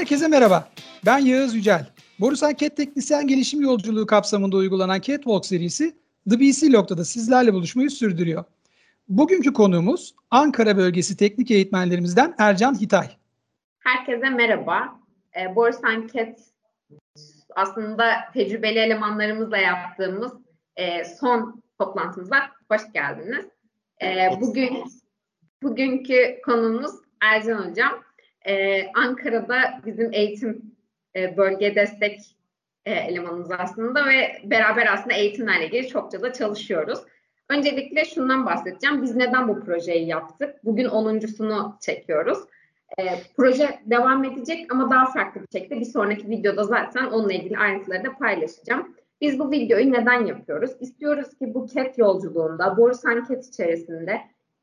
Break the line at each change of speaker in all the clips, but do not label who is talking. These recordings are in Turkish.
Herkese merhaba. Ben Yağız Yücel. Borusan Cat Teknisyen Gelişim Yolculuğu kapsamında uygulanan Catwalk serisi The BC Log'da sizlerle buluşmayı sürdürüyor. Bugünkü konuğumuz Ankara bölgesi teknik eğitmenlerimizden Ercan Hitay.
Herkese merhaba. E, Borusan Cat aslında tecrübeli elemanlarımızla yaptığımız e, son toplantımıza hoş geldiniz. E, bugün bugünkü konumuz Ercan Hocam. E, Ankara'da bizim eğitim e, bölge destek e, elemanımız aslında ve beraber aslında eğitimlerle ilgili çokça da çalışıyoruz. Öncelikle şundan bahsedeceğim. Biz neden bu projeyi yaptık? Bugün 10.sunu çekiyoruz. E, proje devam edecek ama daha farklı bir şekilde bir sonraki videoda zaten onunla ilgili ayrıntıları da paylaşacağım. Biz bu videoyu neden yapıyoruz? İstiyoruz ki bu CAT yolculuğunda, Borusan CAT içerisinde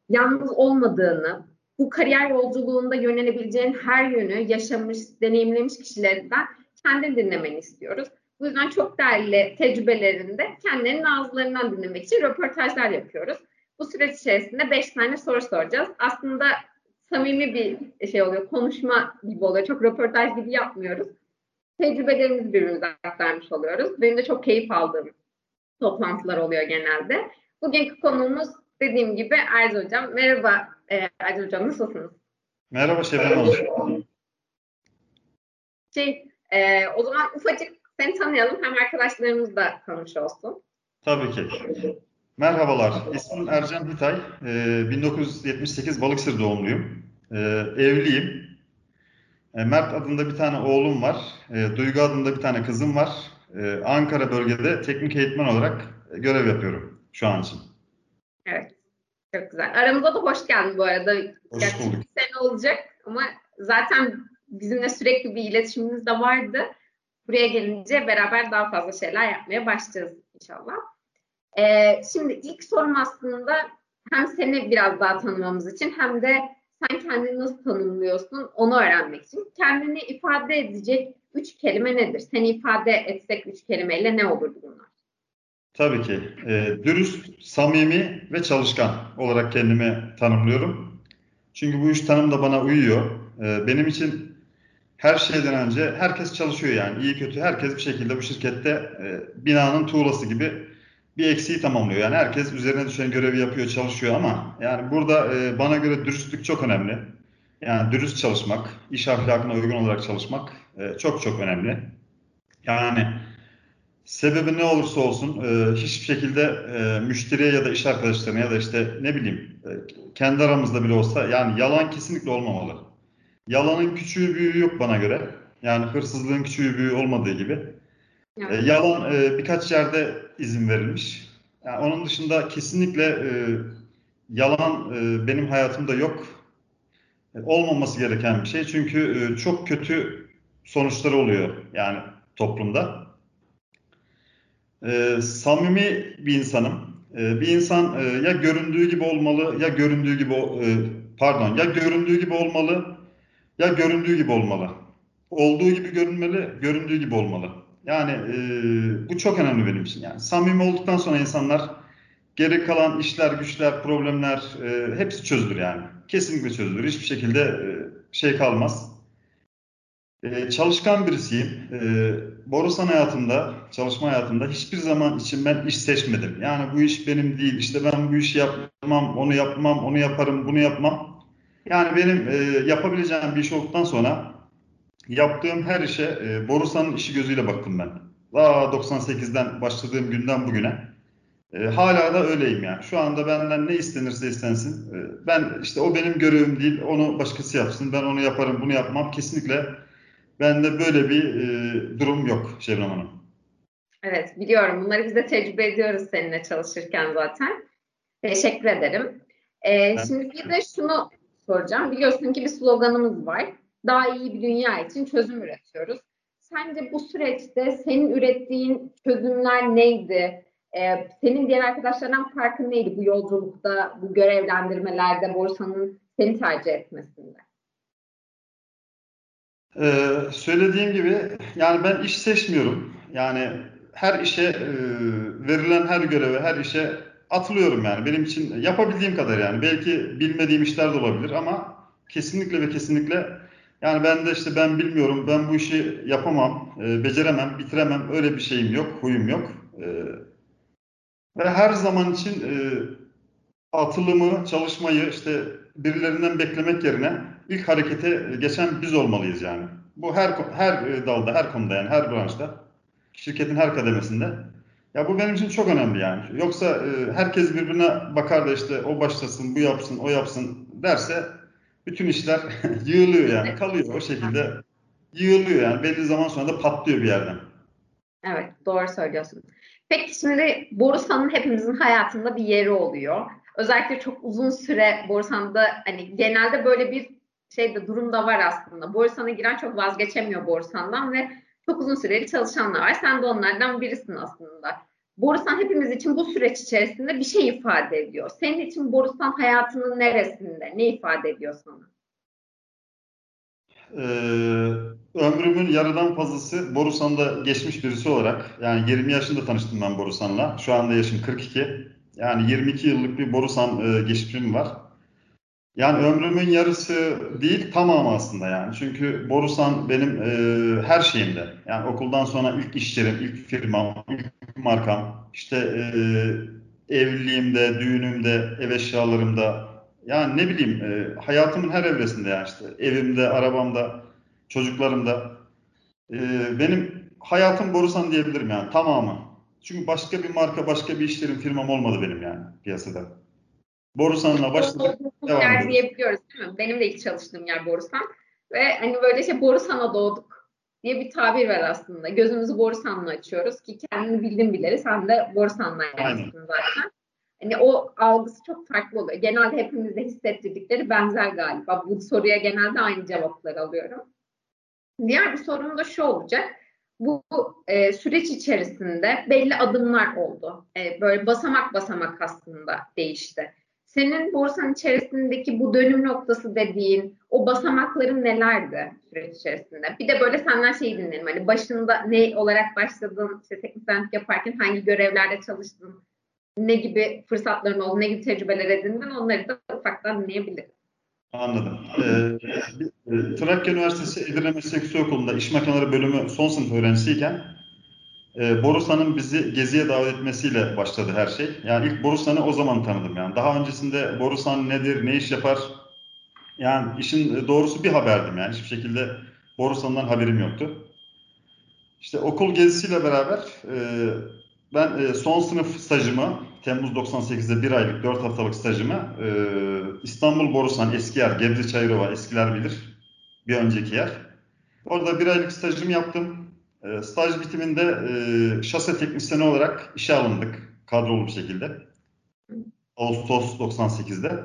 yalnız olmadığını, bu kariyer yolculuğunda yönelebileceğin her yönü yaşamış, deneyimlemiş kişilerden kendini dinlemeni istiyoruz. Bu yüzden çok değerli tecrübelerinde kendilerinin ağızlarından dinlemek için röportajlar yapıyoruz. Bu süreç içerisinde beş tane soru soracağız. Aslında samimi bir şey oluyor, konuşma gibi oluyor. Çok röportaj gibi yapmıyoruz. Tecrübelerimizi birbirimize aktarmış oluyoruz. Benim de çok keyif aldığım toplantılar oluyor genelde. Bugünkü konuğumuz dediğim gibi Erz Hocam. Merhaba e, Erz Hocam, nasılsınız?
Merhaba Şebnem Hanım.
Şey, e, o zaman ufacık seni tanıyalım. Hem arkadaşlarımız da tanımış olsun.
Tabii ki. Merhabalar. İsmim Ercan Hitay. Ee, 1978 Balıkesir doğumluyum. Ee, evliyim. Ee, Mert adında bir tane oğlum var. Ee, Duygu adında bir tane kızım var. Ee, Ankara bölgede teknik eğitmen olarak görev yapıyorum şu an için.
Evet. Çok güzel. Aramıza da hoş geldin bu arada.
Hoş bulduk.
Bir sene olacak ama zaten bizimle sürekli bir iletişimimiz de vardı. Buraya gelince beraber daha fazla şeyler yapmaya başlayacağız inşallah. Ee, şimdi ilk sorum aslında hem seni biraz daha tanımamız için hem de sen kendini nasıl tanımlıyorsun onu öğrenmek için. Kendini ifade edecek üç kelime nedir? Seni ifade etsek üç kelimeyle ne olurdu bunlar?
Tabii ki. E, dürüst, samimi ve çalışkan olarak kendimi tanımlıyorum. Çünkü bu üç tanım da bana uyuyor. E, benim için her şeyden önce herkes çalışıyor yani. iyi kötü herkes bir şekilde bu şirkette e, binanın tuğlası gibi bir eksiği tamamlıyor. Yani herkes üzerine düşen görevi yapıyor, çalışıyor ama yani burada e, bana göre dürüstlük çok önemli. Yani dürüst çalışmak, iş ahlakına uygun olarak çalışmak e, çok çok önemli. Yani sebebi ne olursa olsun e, hiçbir şekilde e, müşteriye ya da iş arkadaşlarına ya da işte ne bileyim e, kendi aramızda bile olsa yani yalan kesinlikle olmamalı. Yalanın küçüğü büyüğü yok bana göre. Yani hırsızlığın küçüğü büyüğü olmadığı gibi. E, yalan e, birkaç yerde izin verilmiş. Yani onun dışında kesinlikle e, yalan e, benim hayatımda yok. E, olmaması gereken bir şey. Çünkü e, çok kötü sonuçları oluyor yani toplumda. E, samimi bir insanım. E, bir insan e, ya göründüğü gibi olmalı ya göründüğü gibi e, pardon ya göründüğü gibi olmalı ya göründüğü gibi olmalı. Olduğu gibi görünmeli, göründüğü gibi olmalı. Yani e, bu çok önemli benim için. Yani samimi olduktan sonra insanlar geri kalan işler, güçler, problemler e, hepsi çözülür yani. Kesinlikle çözülür. Hiçbir şekilde e, şey kalmaz. E, çalışkan birisiyim. E, Borusan hayatımda, çalışma hayatımda hiçbir zaman için ben iş seçmedim. Yani bu iş benim değil. İşte ben bu işi yapmam, onu yapmam, onu yaparım, bunu yapmam. Yani benim e, yapabileceğim bir iş olduktan sonra yaptığım her işe e, Borusan'ın işi gözüyle baktım ben. Daha 98'den başladığım günden bugüne. E, hala da öyleyim yani. Şu anda benden ne istenirse istensin. E, ben işte o benim görevim değil, onu başkası yapsın. Ben onu yaparım, bunu yapmam. Kesinlikle bende böyle bir e, durum yok Şebnem Hanım.
Evet biliyorum. Bunları biz de tecrübe ediyoruz seninle çalışırken zaten. Teşekkür ederim. Ee, şimdi bir de şunu soracağım. Biliyorsun ki bir sloganımız var daha iyi bir dünya için çözüm üretiyoruz. Sence bu süreçte senin ürettiğin çözümler neydi? Ee, senin diğer arkadaşlardan farkın neydi bu yolculukta, bu görevlendirmelerde borsanın seni tercih etmesinde?
Ee, söylediğim gibi yani ben iş seçmiyorum. Yani her işe e, verilen her göreve, her işe atılıyorum yani. Benim için yapabildiğim kadar yani. Belki bilmediğim işler de olabilir ama kesinlikle ve kesinlikle Yani ben de işte ben bilmiyorum, ben bu işi yapamam, e, beceremem, bitiremem, öyle bir şeyim yok, huyum yok. E, ve her zaman için e, atılımı, çalışmayı işte birilerinden beklemek yerine ilk harekete geçen biz olmalıyız yani. Bu her her dalda, her konuda yani her branşta, şirketin her kademesinde. Ya bu benim için çok önemli yani. Yoksa e, herkes birbirine bakar da işte o başlasın, bu yapsın, o yapsın derse bütün işler yığılıyor yani. Kalıyor o şekilde yığılıyor yani. Belli zaman sonra da patlıyor bir yerden.
Evet, doğru söylüyorsun. Peki şimdi Borusan'ın hepimizin hayatında bir yeri oluyor. Özellikle çok uzun süre Borusan'da hani genelde böyle bir şey de durum da var aslında. Borusan'a giren çok vazgeçemiyor Borusan'dan ve çok uzun süreli çalışanlar var. Sen de onlardan birisin aslında. Borusan hepimiz için bu süreç içerisinde bir şey ifade ediyor. Senin için Borusan hayatının neresinde? Ne ifade ediyor sana?
Ee, ömrümün yarıdan fazlası Borusan'da geçmiş birisi olarak yani 20 yaşında tanıştım ben Borusan'la. Şu anda yaşım 42. Yani 22 yıllık bir Borusan e, geçmişim var. Yani ömrümün yarısı değil tamamı aslında yani. Çünkü Borusan benim e, her şeyimde. Yani okuldan sonra ilk işlerim, ilk firmam, ilk markam, işte e, evliliğimde, düğünümde, ev eşyalarımda. Yani ne bileyim e, hayatımın her evresinde yani işte evimde, arabamda, çocuklarımda. E, benim hayatım Borusan diyebilirim yani tamamı. Çünkü başka bir marka, başka bir işlerim, firmam olmadı benim yani piyasada. Borusan'la başladık.
Devam yer diyebiliyoruz değil mi? Benim de ilk çalıştığım yer Borusan. Ve hani böyle şey Borusan'a doğduk diye bir tabir var aslında. Gözümüzü Borusan'la açıyoruz ki kendini bildin bileli sen de Borusan'la yaptın zaten. Hani o algısı çok farklı oluyor. Genelde hepimizde hissettirdikleri benzer galiba. Bu soruya genelde aynı cevapları alıyorum. Diğer bir sorum da şu olacak. Bu e, süreç içerisinde belli adımlar oldu. E, böyle basamak basamak aslında değişti. Senin borsanın içerisindeki bu dönüm noktası dediğin o basamakların nelerdi süreç içerisinde? Bir de böyle senden şey dinleyelim. Hani başında ne olarak başladın, işte teknik yaparken hangi görevlerde çalıştın, ne gibi fırsatların oldu, ne gibi tecrübeler edindin onları da ufaktan dinleyebiliriz.
Anladım. Ee, Trakya Üniversitesi Edirne Meslek Okulu'nda iş makineleri bölümü son sınıf öğrencisiyken e, Borusan'ın bizi geziye davet etmesiyle başladı her şey. Yani ilk Borusan'ı o zaman tanıdım yani. Daha öncesinde Borusan nedir, ne iş yapar? Yani işin doğrusu bir haberdim yani. Hiçbir şekilde Borusan'dan haberim yoktu. İşte okul gezisiyle beraber e, ben e, son sınıf stajımı Temmuz 98'de bir aylık 4 haftalık stajımı e, İstanbul Borusan eski yer Gebze Çayırova eskiler bilir bir önceki yer. Orada bir aylık stajımı yaptım. E, staj bitiminde e, şase teknisyeni olarak işe alındık kadrolu bir şekilde. Ağustos 98'de.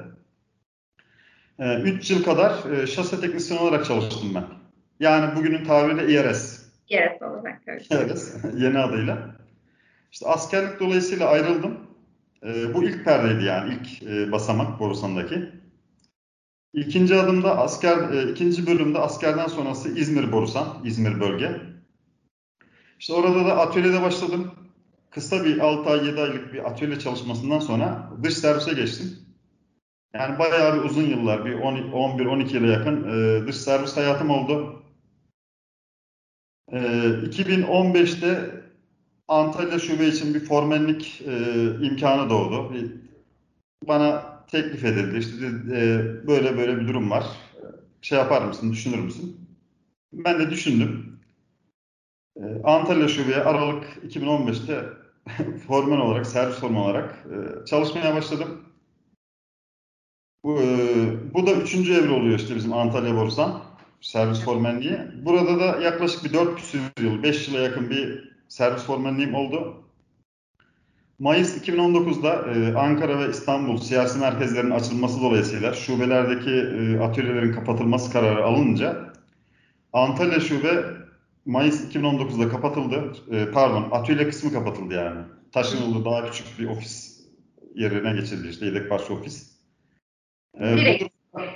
3 e, yıl kadar e, şase teknisyeni olarak çalıştım ben. Yani bugünün tabiriyle IRS.
IRS olarak.
IRS, yeni adıyla. İşte askerlik dolayısıyla ayrıldım. E, bu ilk perdeydi yani ilk e, basamak Borusan'daki. İkinci adımda asker, e, ikinci bölümde askerden sonrası İzmir Borusan, İzmir bölge. İşte orada da atölyede başladım. Kısa bir 6 ay 7 aylık bir atölye çalışmasından sonra dış servise geçtim. Yani bayağı bir uzun yıllar, bir 11-12 yıla yakın e, dış servis hayatım oldu. E, 2015'te Antalya şube için bir formenlik e, imkanı doğdu. Bana teklif edildi. İşte e, böyle böyle bir durum var. Şey yapar mısın, düşünür müsün? Ben de düşündüm. E, Antalya şubeye Aralık 2015'te formen olarak, servis formen olarak e, çalışmaya başladım. Bu, e, bu da üçüncü evre oluyor işte bizim Antalya Borsan servis formenliği. Burada da yaklaşık bir 4 küsur yıl, 5 yıla yakın bir servis formenliğim oldu. Mayıs 2019'da e, Ankara ve İstanbul siyasi merkezlerinin açılması dolayısıyla şubelerdeki e, atölyelerin kapatılması kararı alınınca Antalya şube Mayıs 2019'da kapatıldı. E, pardon, atölye kısmı kapatıldı yani. Taşınıldı daha küçük bir ofis yerine geçildi işte yedek parça ofis.
E, Direkt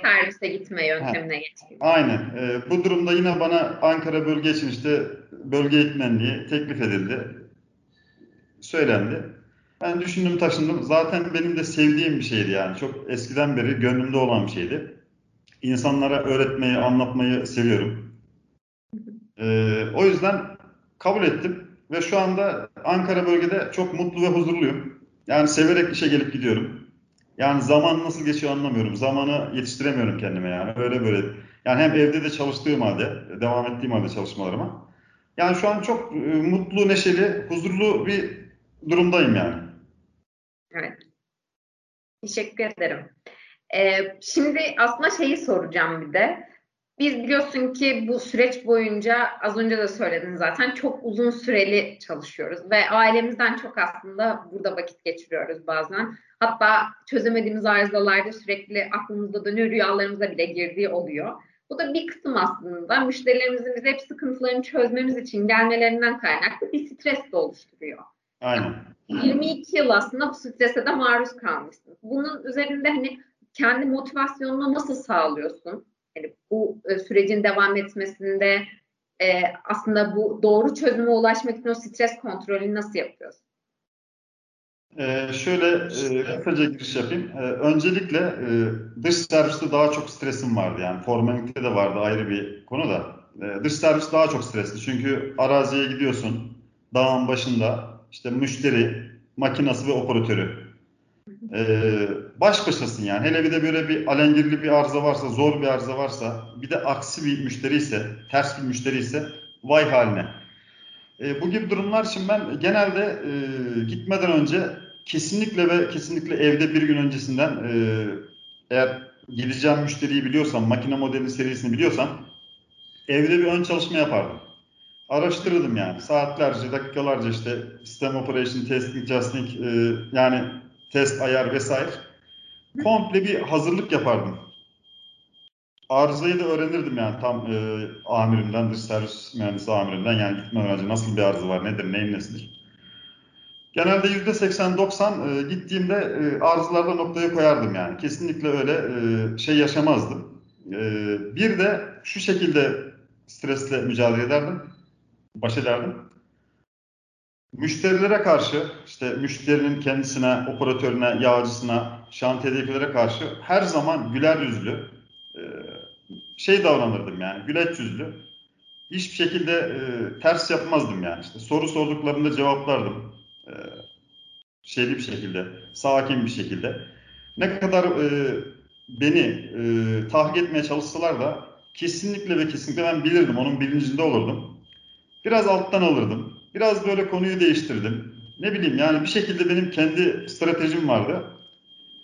servise gitme yöntemine geçti.
Aynen. E, bu durumda yine bana Ankara bölge için işte bölge eğitmenliği teklif edildi. Söylendi. Ben düşündüm taşındım. Zaten benim de sevdiğim bir şeydi yani. Çok eskiden beri gönlümde olan bir şeydi. insanlara öğretmeyi, anlatmayı seviyorum. Ee, o yüzden kabul ettim ve şu anda Ankara bölgede çok mutlu ve huzurluyum. Yani severek işe gelip gidiyorum. Yani zaman nasıl geçiyor anlamıyorum. Zamanı yetiştiremiyorum kendime yani. Öyle böyle. Yani hem evde de çalıştığım halde, devam ettiğim halde çalışmalarıma. Yani şu an çok e, mutlu, neşeli, huzurlu bir durumdayım yani.
Evet. Teşekkür ederim. Ee, şimdi aslında şeyi soracağım bir de. Biz biliyorsun ki bu süreç boyunca az önce de söyledin zaten çok uzun süreli çalışıyoruz ve ailemizden çok aslında burada vakit geçiriyoruz bazen. Hatta çözemediğimiz arızalarda sürekli aklımızda dönüyor, rüyalarımıza bile girdiği oluyor. Bu da bir kısım aslında müşterilerimizin bize hep sıkıntılarını çözmemiz için gelmelerinden kaynaklı bir stres de oluşturuyor.
Aynen.
22 yıl aslında bu strese de maruz kalmışsın. Bunun üzerinde hani kendi motivasyonunu nasıl sağlıyorsun? Yani bu e, sürecin devam etmesinde e, aslında bu doğru çözüme ulaşmak için o stres kontrolünü nasıl yapıyorsun?
Ee, şöyle e, kısaca giriş yapayım. Ee, öncelikle e, dış serviste daha çok stresim vardı. Yani formalite de vardı ayrı bir konu da. E, dış servis daha çok stresli. Çünkü araziye gidiyorsun. Dağın başında işte müşteri, makinası ve operatörü. Ee, baş başasın yani. Hele bir de böyle bir alengirli bir arıza varsa, zor bir arıza varsa, bir de aksi bir müşteri ise, ters bir müşteri ise vay haline. E, bu gibi durumlar için ben genelde e, gitmeden önce kesinlikle ve kesinlikle evde bir gün öncesinden e, eğer gideceğim müşteriyi biliyorsam, makine modeli serisini biliyorsam evde bir ön çalışma yapardım. Araştırırdım yani. Saatlerce, dakikalarca işte sistem operation, testing, justing e, yani test, ayar vesaire. Komple bir hazırlık yapardım. Arızayı da öğrenirdim yani tam e, amirimden, dış servis mühendisi amirimden yani gitmeden önce nasıl bir arıza var, nedir, neyin nesidir. Genelde %80-90 e, gittiğimde e, arızalarda noktaya koyardım yani. Kesinlikle öyle e, şey yaşamazdım. E, bir de şu şekilde stresle mücadele ederdim, baş ederdim. Müşterilere karşı, işte müşterinin kendisine, operatörüne, yağcısına, şantiyedekilere karşı her zaman güler yüzlü, e, şey davranırdım yani, güleç yüzlü. Hiçbir şekilde e, ters yapmazdım yani. İşte soru sorduklarında cevaplardım. E, şeyli bir şekilde, sakin bir şekilde. Ne kadar beni e, tahrik etmeye çalışsalar da kesinlikle ve kesinlikle ben bilirdim, onun bilincinde olurdum. Biraz alttan alırdım. Biraz böyle konuyu değiştirdim. Ne bileyim yani bir şekilde benim kendi stratejim vardı.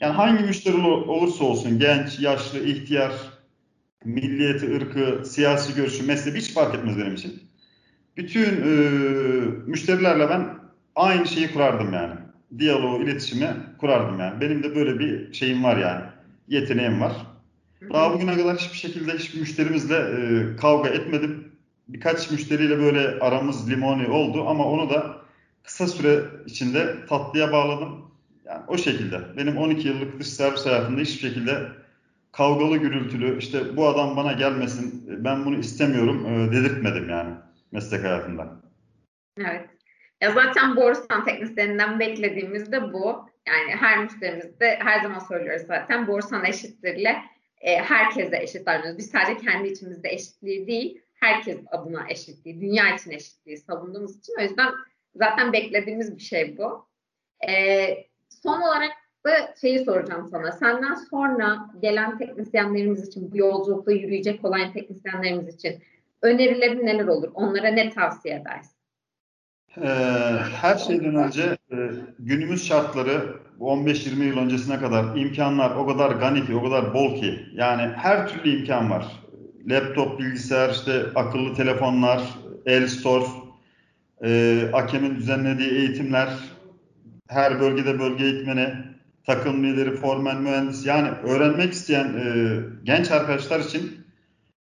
Yani hangi müşteri olursa olsun genç, yaşlı, ihtiyar, milliyeti, ırkı, siyasi görüşü, mezhebi hiç fark etmez benim için. Bütün e, müşterilerle ben aynı şeyi kurardım yani. Diyaloğu, iletişimi kurardım yani. Benim de böyle bir şeyim var yani. Yeteneğim var. Daha bugüne kadar hiçbir şekilde hiçbir müşterimizle e, kavga etmedim. Birkaç müşteriyle böyle aramız limoni oldu ama onu da kısa süre içinde tatlıya bağladım. Yani o şekilde. Benim 12 yıllık dış servis hayatımda hiçbir şekilde kavgalı gürültülü işte bu adam bana gelmesin ben bunu istemiyorum e, dedirtmedim yani meslek hayatında.
Evet. Ya zaten borsan teknisyeninden beklediğimiz de bu. Yani her müşterimizde her zaman söylüyoruz zaten borsan eşittirle e, herkese eşit davranıyoruz. Biz sadece kendi içimizde eşitliği değil, herkes adına eşitliği, dünya için eşitliği savunduğumuz için o yüzden zaten beklediğimiz bir şey bu. E, son olarak da şeyi soracağım sana. Senden sonra gelen teknisyenlerimiz için, bu yolculukta yürüyecek olan teknisyenlerimiz için önerilerin neler olur? Onlara ne tavsiye edersin?
Ee, her şeyden önce e, günümüz şartları 15-20 yıl öncesine kadar imkanlar o kadar gani ki, o kadar bol ki. Yani her türlü imkan var. Laptop, bilgisayar, işte akıllı telefonlar, el store, e, AKEM'in düzenlediği eğitimler, her bölgede bölge eğitmeni, takım lideri, formen mühendis yani öğrenmek isteyen e, genç arkadaşlar için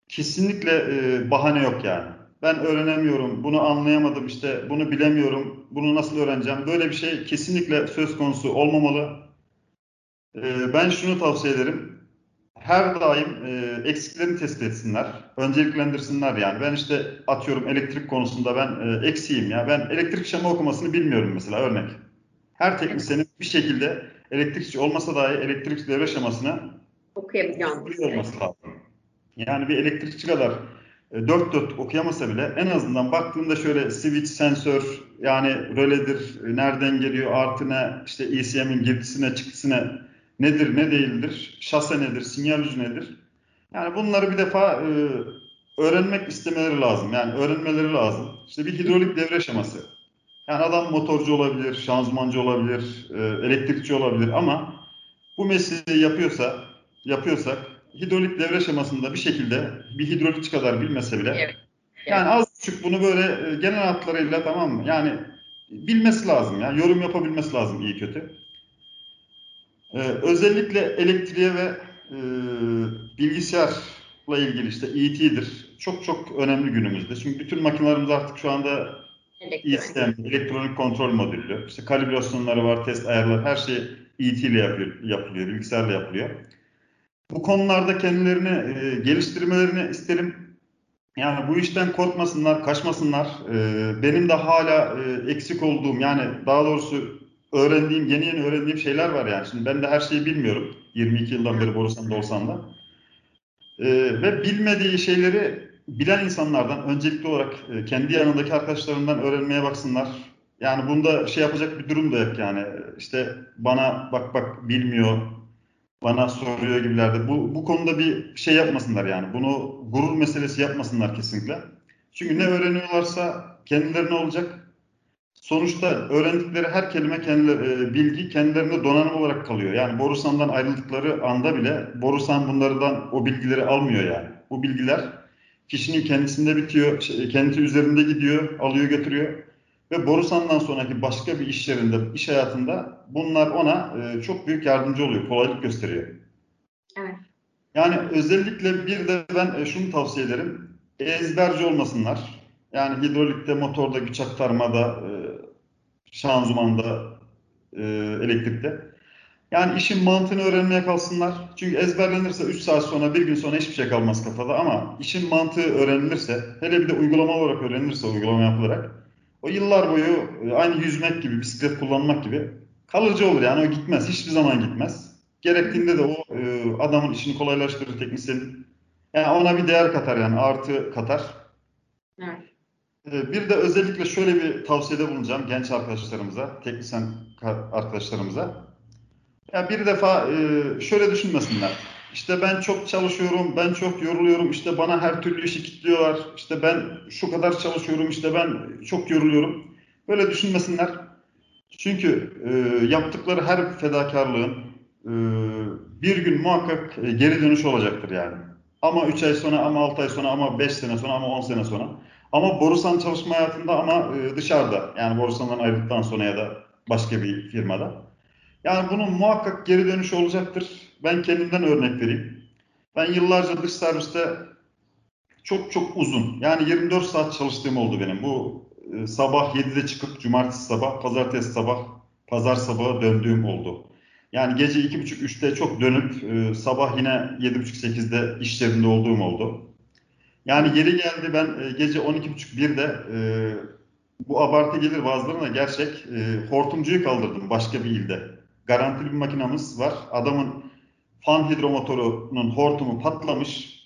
kesinlikle e, bahane yok yani. Ben öğrenemiyorum, bunu anlayamadım işte, bunu bilemiyorum, bunu nasıl öğreneceğim? Böyle bir şey kesinlikle söz konusu olmamalı. E, ben şunu tavsiye ederim. Her daim e, eksiklerini tespit etsinler, önceliklendirsinler yani. Ben işte atıyorum elektrik konusunda ben e, eksiğim ya. Ben elektrik şema okumasını bilmiyorum mesela örnek. Her teknisyenin bir şekilde elektrikçi olmasa dahi elektrik devre şemasını
okuyabiliyor
olması lazım. Yani bir elektrikçi kadar e, dört dört okuyamasa bile en azından baktığında şöyle switch sensör yani röledir, e, nereden geliyor, artı ne, işte ECM'in girdisine, çıktısına nedir, ne değildir, şase nedir, sinyal ucu nedir. Yani bunları bir defa e, öğrenmek istemeleri lazım. Yani öğrenmeleri lazım. İşte bir hidrolik devre şeması. Yani adam motorcu olabilir, şanzımancı olabilir, e, elektrikçi olabilir ama bu mesleği yapıyorsa, yapıyorsak hidrolik devre şemasında bir şekilde bir hidrolikçi kadar bilmese bile evet. yani az buçuk bunu böyle e, genel hatlarıyla tamam mı? Yani bilmesi lazım ya. Yorum yapabilmesi lazım iyi kötü. Ee, özellikle elektriğe ve e, bilgisayarla ilgili işte ET'dir. Çok çok önemli günümüzde. Çünkü bütün makinelerimiz artık şu anda elektronik, elektronik kontrol modüllü. İşte kalibrasyonları var, test ayarları, her şey ET ile yapıyor, yapılıyor, bilgisayarla yapılıyor. Bu konularda kendilerini e, geliştirmelerini isterim. Yani bu işten korkmasınlar, kaçmasınlar. E, benim de hala e, eksik olduğum yani daha doğrusu öğrendiğim, yeni yeni öğrendiğim şeyler var yani. Şimdi ben de her şeyi bilmiyorum. 22 yıldan beri Borusan'da olsam da. E, ve bilmediği şeyleri bilen insanlardan öncelikli olarak e, kendi yanındaki arkadaşlarından öğrenmeye baksınlar. Yani bunda şey yapacak bir durum da yok yani. İşte bana bak bak bilmiyor, bana soruyor gibilerde. Bu, bu konuda bir şey yapmasınlar yani. Bunu gurur meselesi yapmasınlar kesinlikle. Çünkü ne öğreniyorlarsa kendilerine olacak. Sonuçta öğrendikleri her kelime kendileri, bilgi kendilerine donanım olarak kalıyor. Yani Borusan'dan ayrıldıkları anda bile Borusan bunlardan o bilgileri almıyor yani. Bu bilgiler kişinin kendisinde bitiyor, kendi üzerinde gidiyor, alıyor götürüyor. Ve Borusan'dan sonraki başka bir iş yerinde, iş hayatında bunlar ona e, çok büyük yardımcı oluyor, kolaylık gösteriyor.
Evet.
Yani özellikle bir de ben e, şunu tavsiye ederim, ezberci olmasınlar. Yani hidrolikte, motorda, güç aktarmada, e, şanzımanda, e, elektrikte. Yani işin mantığını öğrenmeye kalsınlar. Çünkü ezberlenirse 3 saat sonra, bir gün sonra hiçbir şey kalmaz kafada ama işin mantığı öğrenilirse, hele bir de uygulama olarak öğrenilirse uygulama yapılarak o yıllar boyu e, aynı yüzmek gibi, bisiklet kullanmak gibi kalıcı olur. Yani o gitmez, hiçbir zaman gitmez. Gerektiğinde de o e, adamın işini kolaylaştırır teknisyenin. Yani ona bir değer katar yani artı katar.
Evet.
E, bir de özellikle şöyle bir tavsiyede bulunacağım genç arkadaşlarımıza, teknisyen arkadaşlarımıza. Ya bir defa şöyle düşünmesinler. İşte ben çok çalışıyorum, ben çok yoruluyorum, işte bana her türlü işi kilitliyorlar, işte ben şu kadar çalışıyorum, işte ben çok yoruluyorum. Böyle düşünmesinler. Çünkü e, yaptıkları her fedakarlığın e, bir gün muhakkak e, geri dönüş olacaktır yani. Ama 3 ay sonra, ama 6 ay sonra, ama 5 sene sonra, ama 10 sene sonra. Ama Borusan çalışma hayatında ama e, dışarıda. Yani Borusan'dan ayrıldıktan sonra ya da başka bir firmada. Yani bunun muhakkak geri dönüşü olacaktır. Ben kendimden örnek vereyim. Ben yıllarca dış serviste çok çok uzun yani 24 saat çalıştığım oldu benim. Bu e, sabah 7'de çıkıp cumartesi sabah, pazartesi sabah, pazar sabahı döndüğüm oldu. Yani gece 2.30-3'te çok dönüp e, sabah yine 7.30-8'de iş yerinde olduğum oldu. Yani yeri geldi ben e, gece 12.30-1'de e, bu abartı gelir bazılarına gerçek e, hortumcuyu kaldırdım başka bir ilde garantili bir makinamız var. Adamın fan hidromotorunun hortumu patlamış.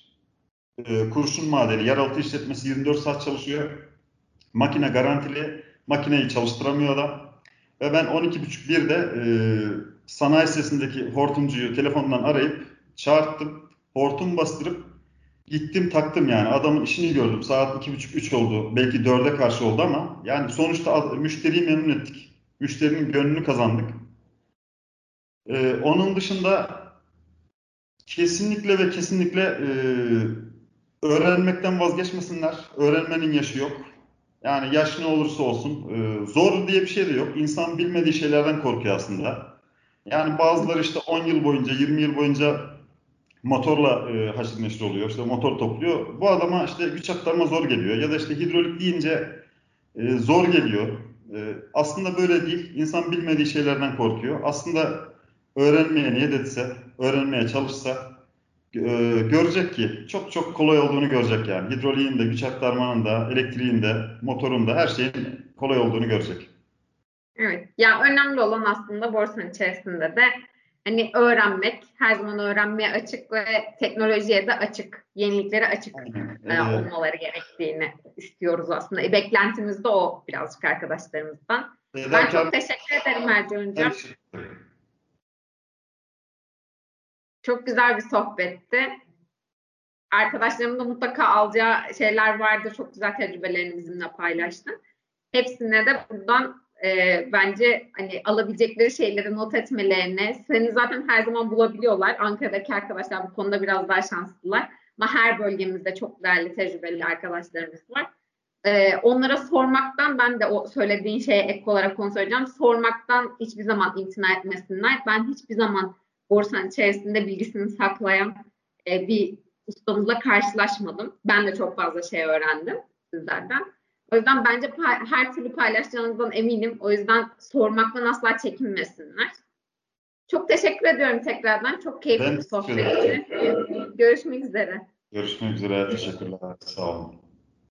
E, kurşun madeni, yeraltı işletmesi 24 saat çalışıyor. Makine garantili. Makineyi çalıştıramıyor da. Ve ben 12.30-1'de e, sanayi sitesindeki hortumcuyu telefondan arayıp çağırttım. Hortum bastırıp gittim taktım yani. Adamın işini gördüm. Saat 2.30-3 oldu. Belki 4'e karşı oldu ama yani sonuçta müşteriyi memnun ettik. Müşterinin gönlünü kazandık. Ee, onun dışında kesinlikle ve kesinlikle e, öğrenmekten vazgeçmesinler. Öğrenmenin yaşı yok. Yani yaş ne olursa olsun. E, zor diye bir şey de yok. İnsan bilmediği şeylerden korkuyor aslında. Yani bazıları işte 10 yıl boyunca, 20 yıl boyunca motorla e, haşır neşir oluyor. İşte motor topluyor. Bu adama işte güç aktarma zor geliyor. Ya da işte hidrolik deyince e, zor geliyor. E, aslında böyle değil. İnsan bilmediği şeylerden korkuyor. Aslında öğrenmeye niyet etse, öğrenmeye çalışsa e, görecek ki çok çok kolay olduğunu görecek yani. Hidroliğin de, güç aktarmanın da, elektriğin de, motorun da her şeyin kolay olduğunu görecek.
Evet. Ya önemli olan aslında borsanın içerisinde de hani öğrenmek, her zaman öğrenmeye açık ve teknolojiye de açık, yeniliklere açık e, olmaları gerektiğini istiyoruz aslında. E, beklentimiz de o birazcık arkadaşlarımızdan. Ben çok teşekkür ederim Ercan Hocam. Çok güzel bir sohbetti. Arkadaşlarımın da mutlaka alacağı şeyler vardır. Çok güzel tecrübelerini bizimle paylaştın. Hepsine de buradan e, bence hani alabilecekleri şeyleri not etmelerini, seni zaten her zaman bulabiliyorlar. Ankara'daki arkadaşlar bu konuda biraz daha şanslılar. Ama her bölgemizde çok değerli tecrübeli arkadaşlarımız var. Ee, onlara sormaktan ben de o söylediğin şeye ek olarak konu söyleyeceğim. Sormaktan hiçbir zaman imtina etmesinler. Ben hiçbir zaman borsanın içerisinde bilgisini saklayan e, bir ustamızla karşılaşmadım. Ben de çok fazla şey öğrendim sizlerden. O yüzden bence her türlü paylaşacağınızdan eminim. O yüzden sormaktan asla çekinmesinler. Çok teşekkür ediyorum tekrardan. Çok keyifli bir sohbetti. Görüşmek üzere.
Görüşmek üzere. Teşekkürler. Sağ olun.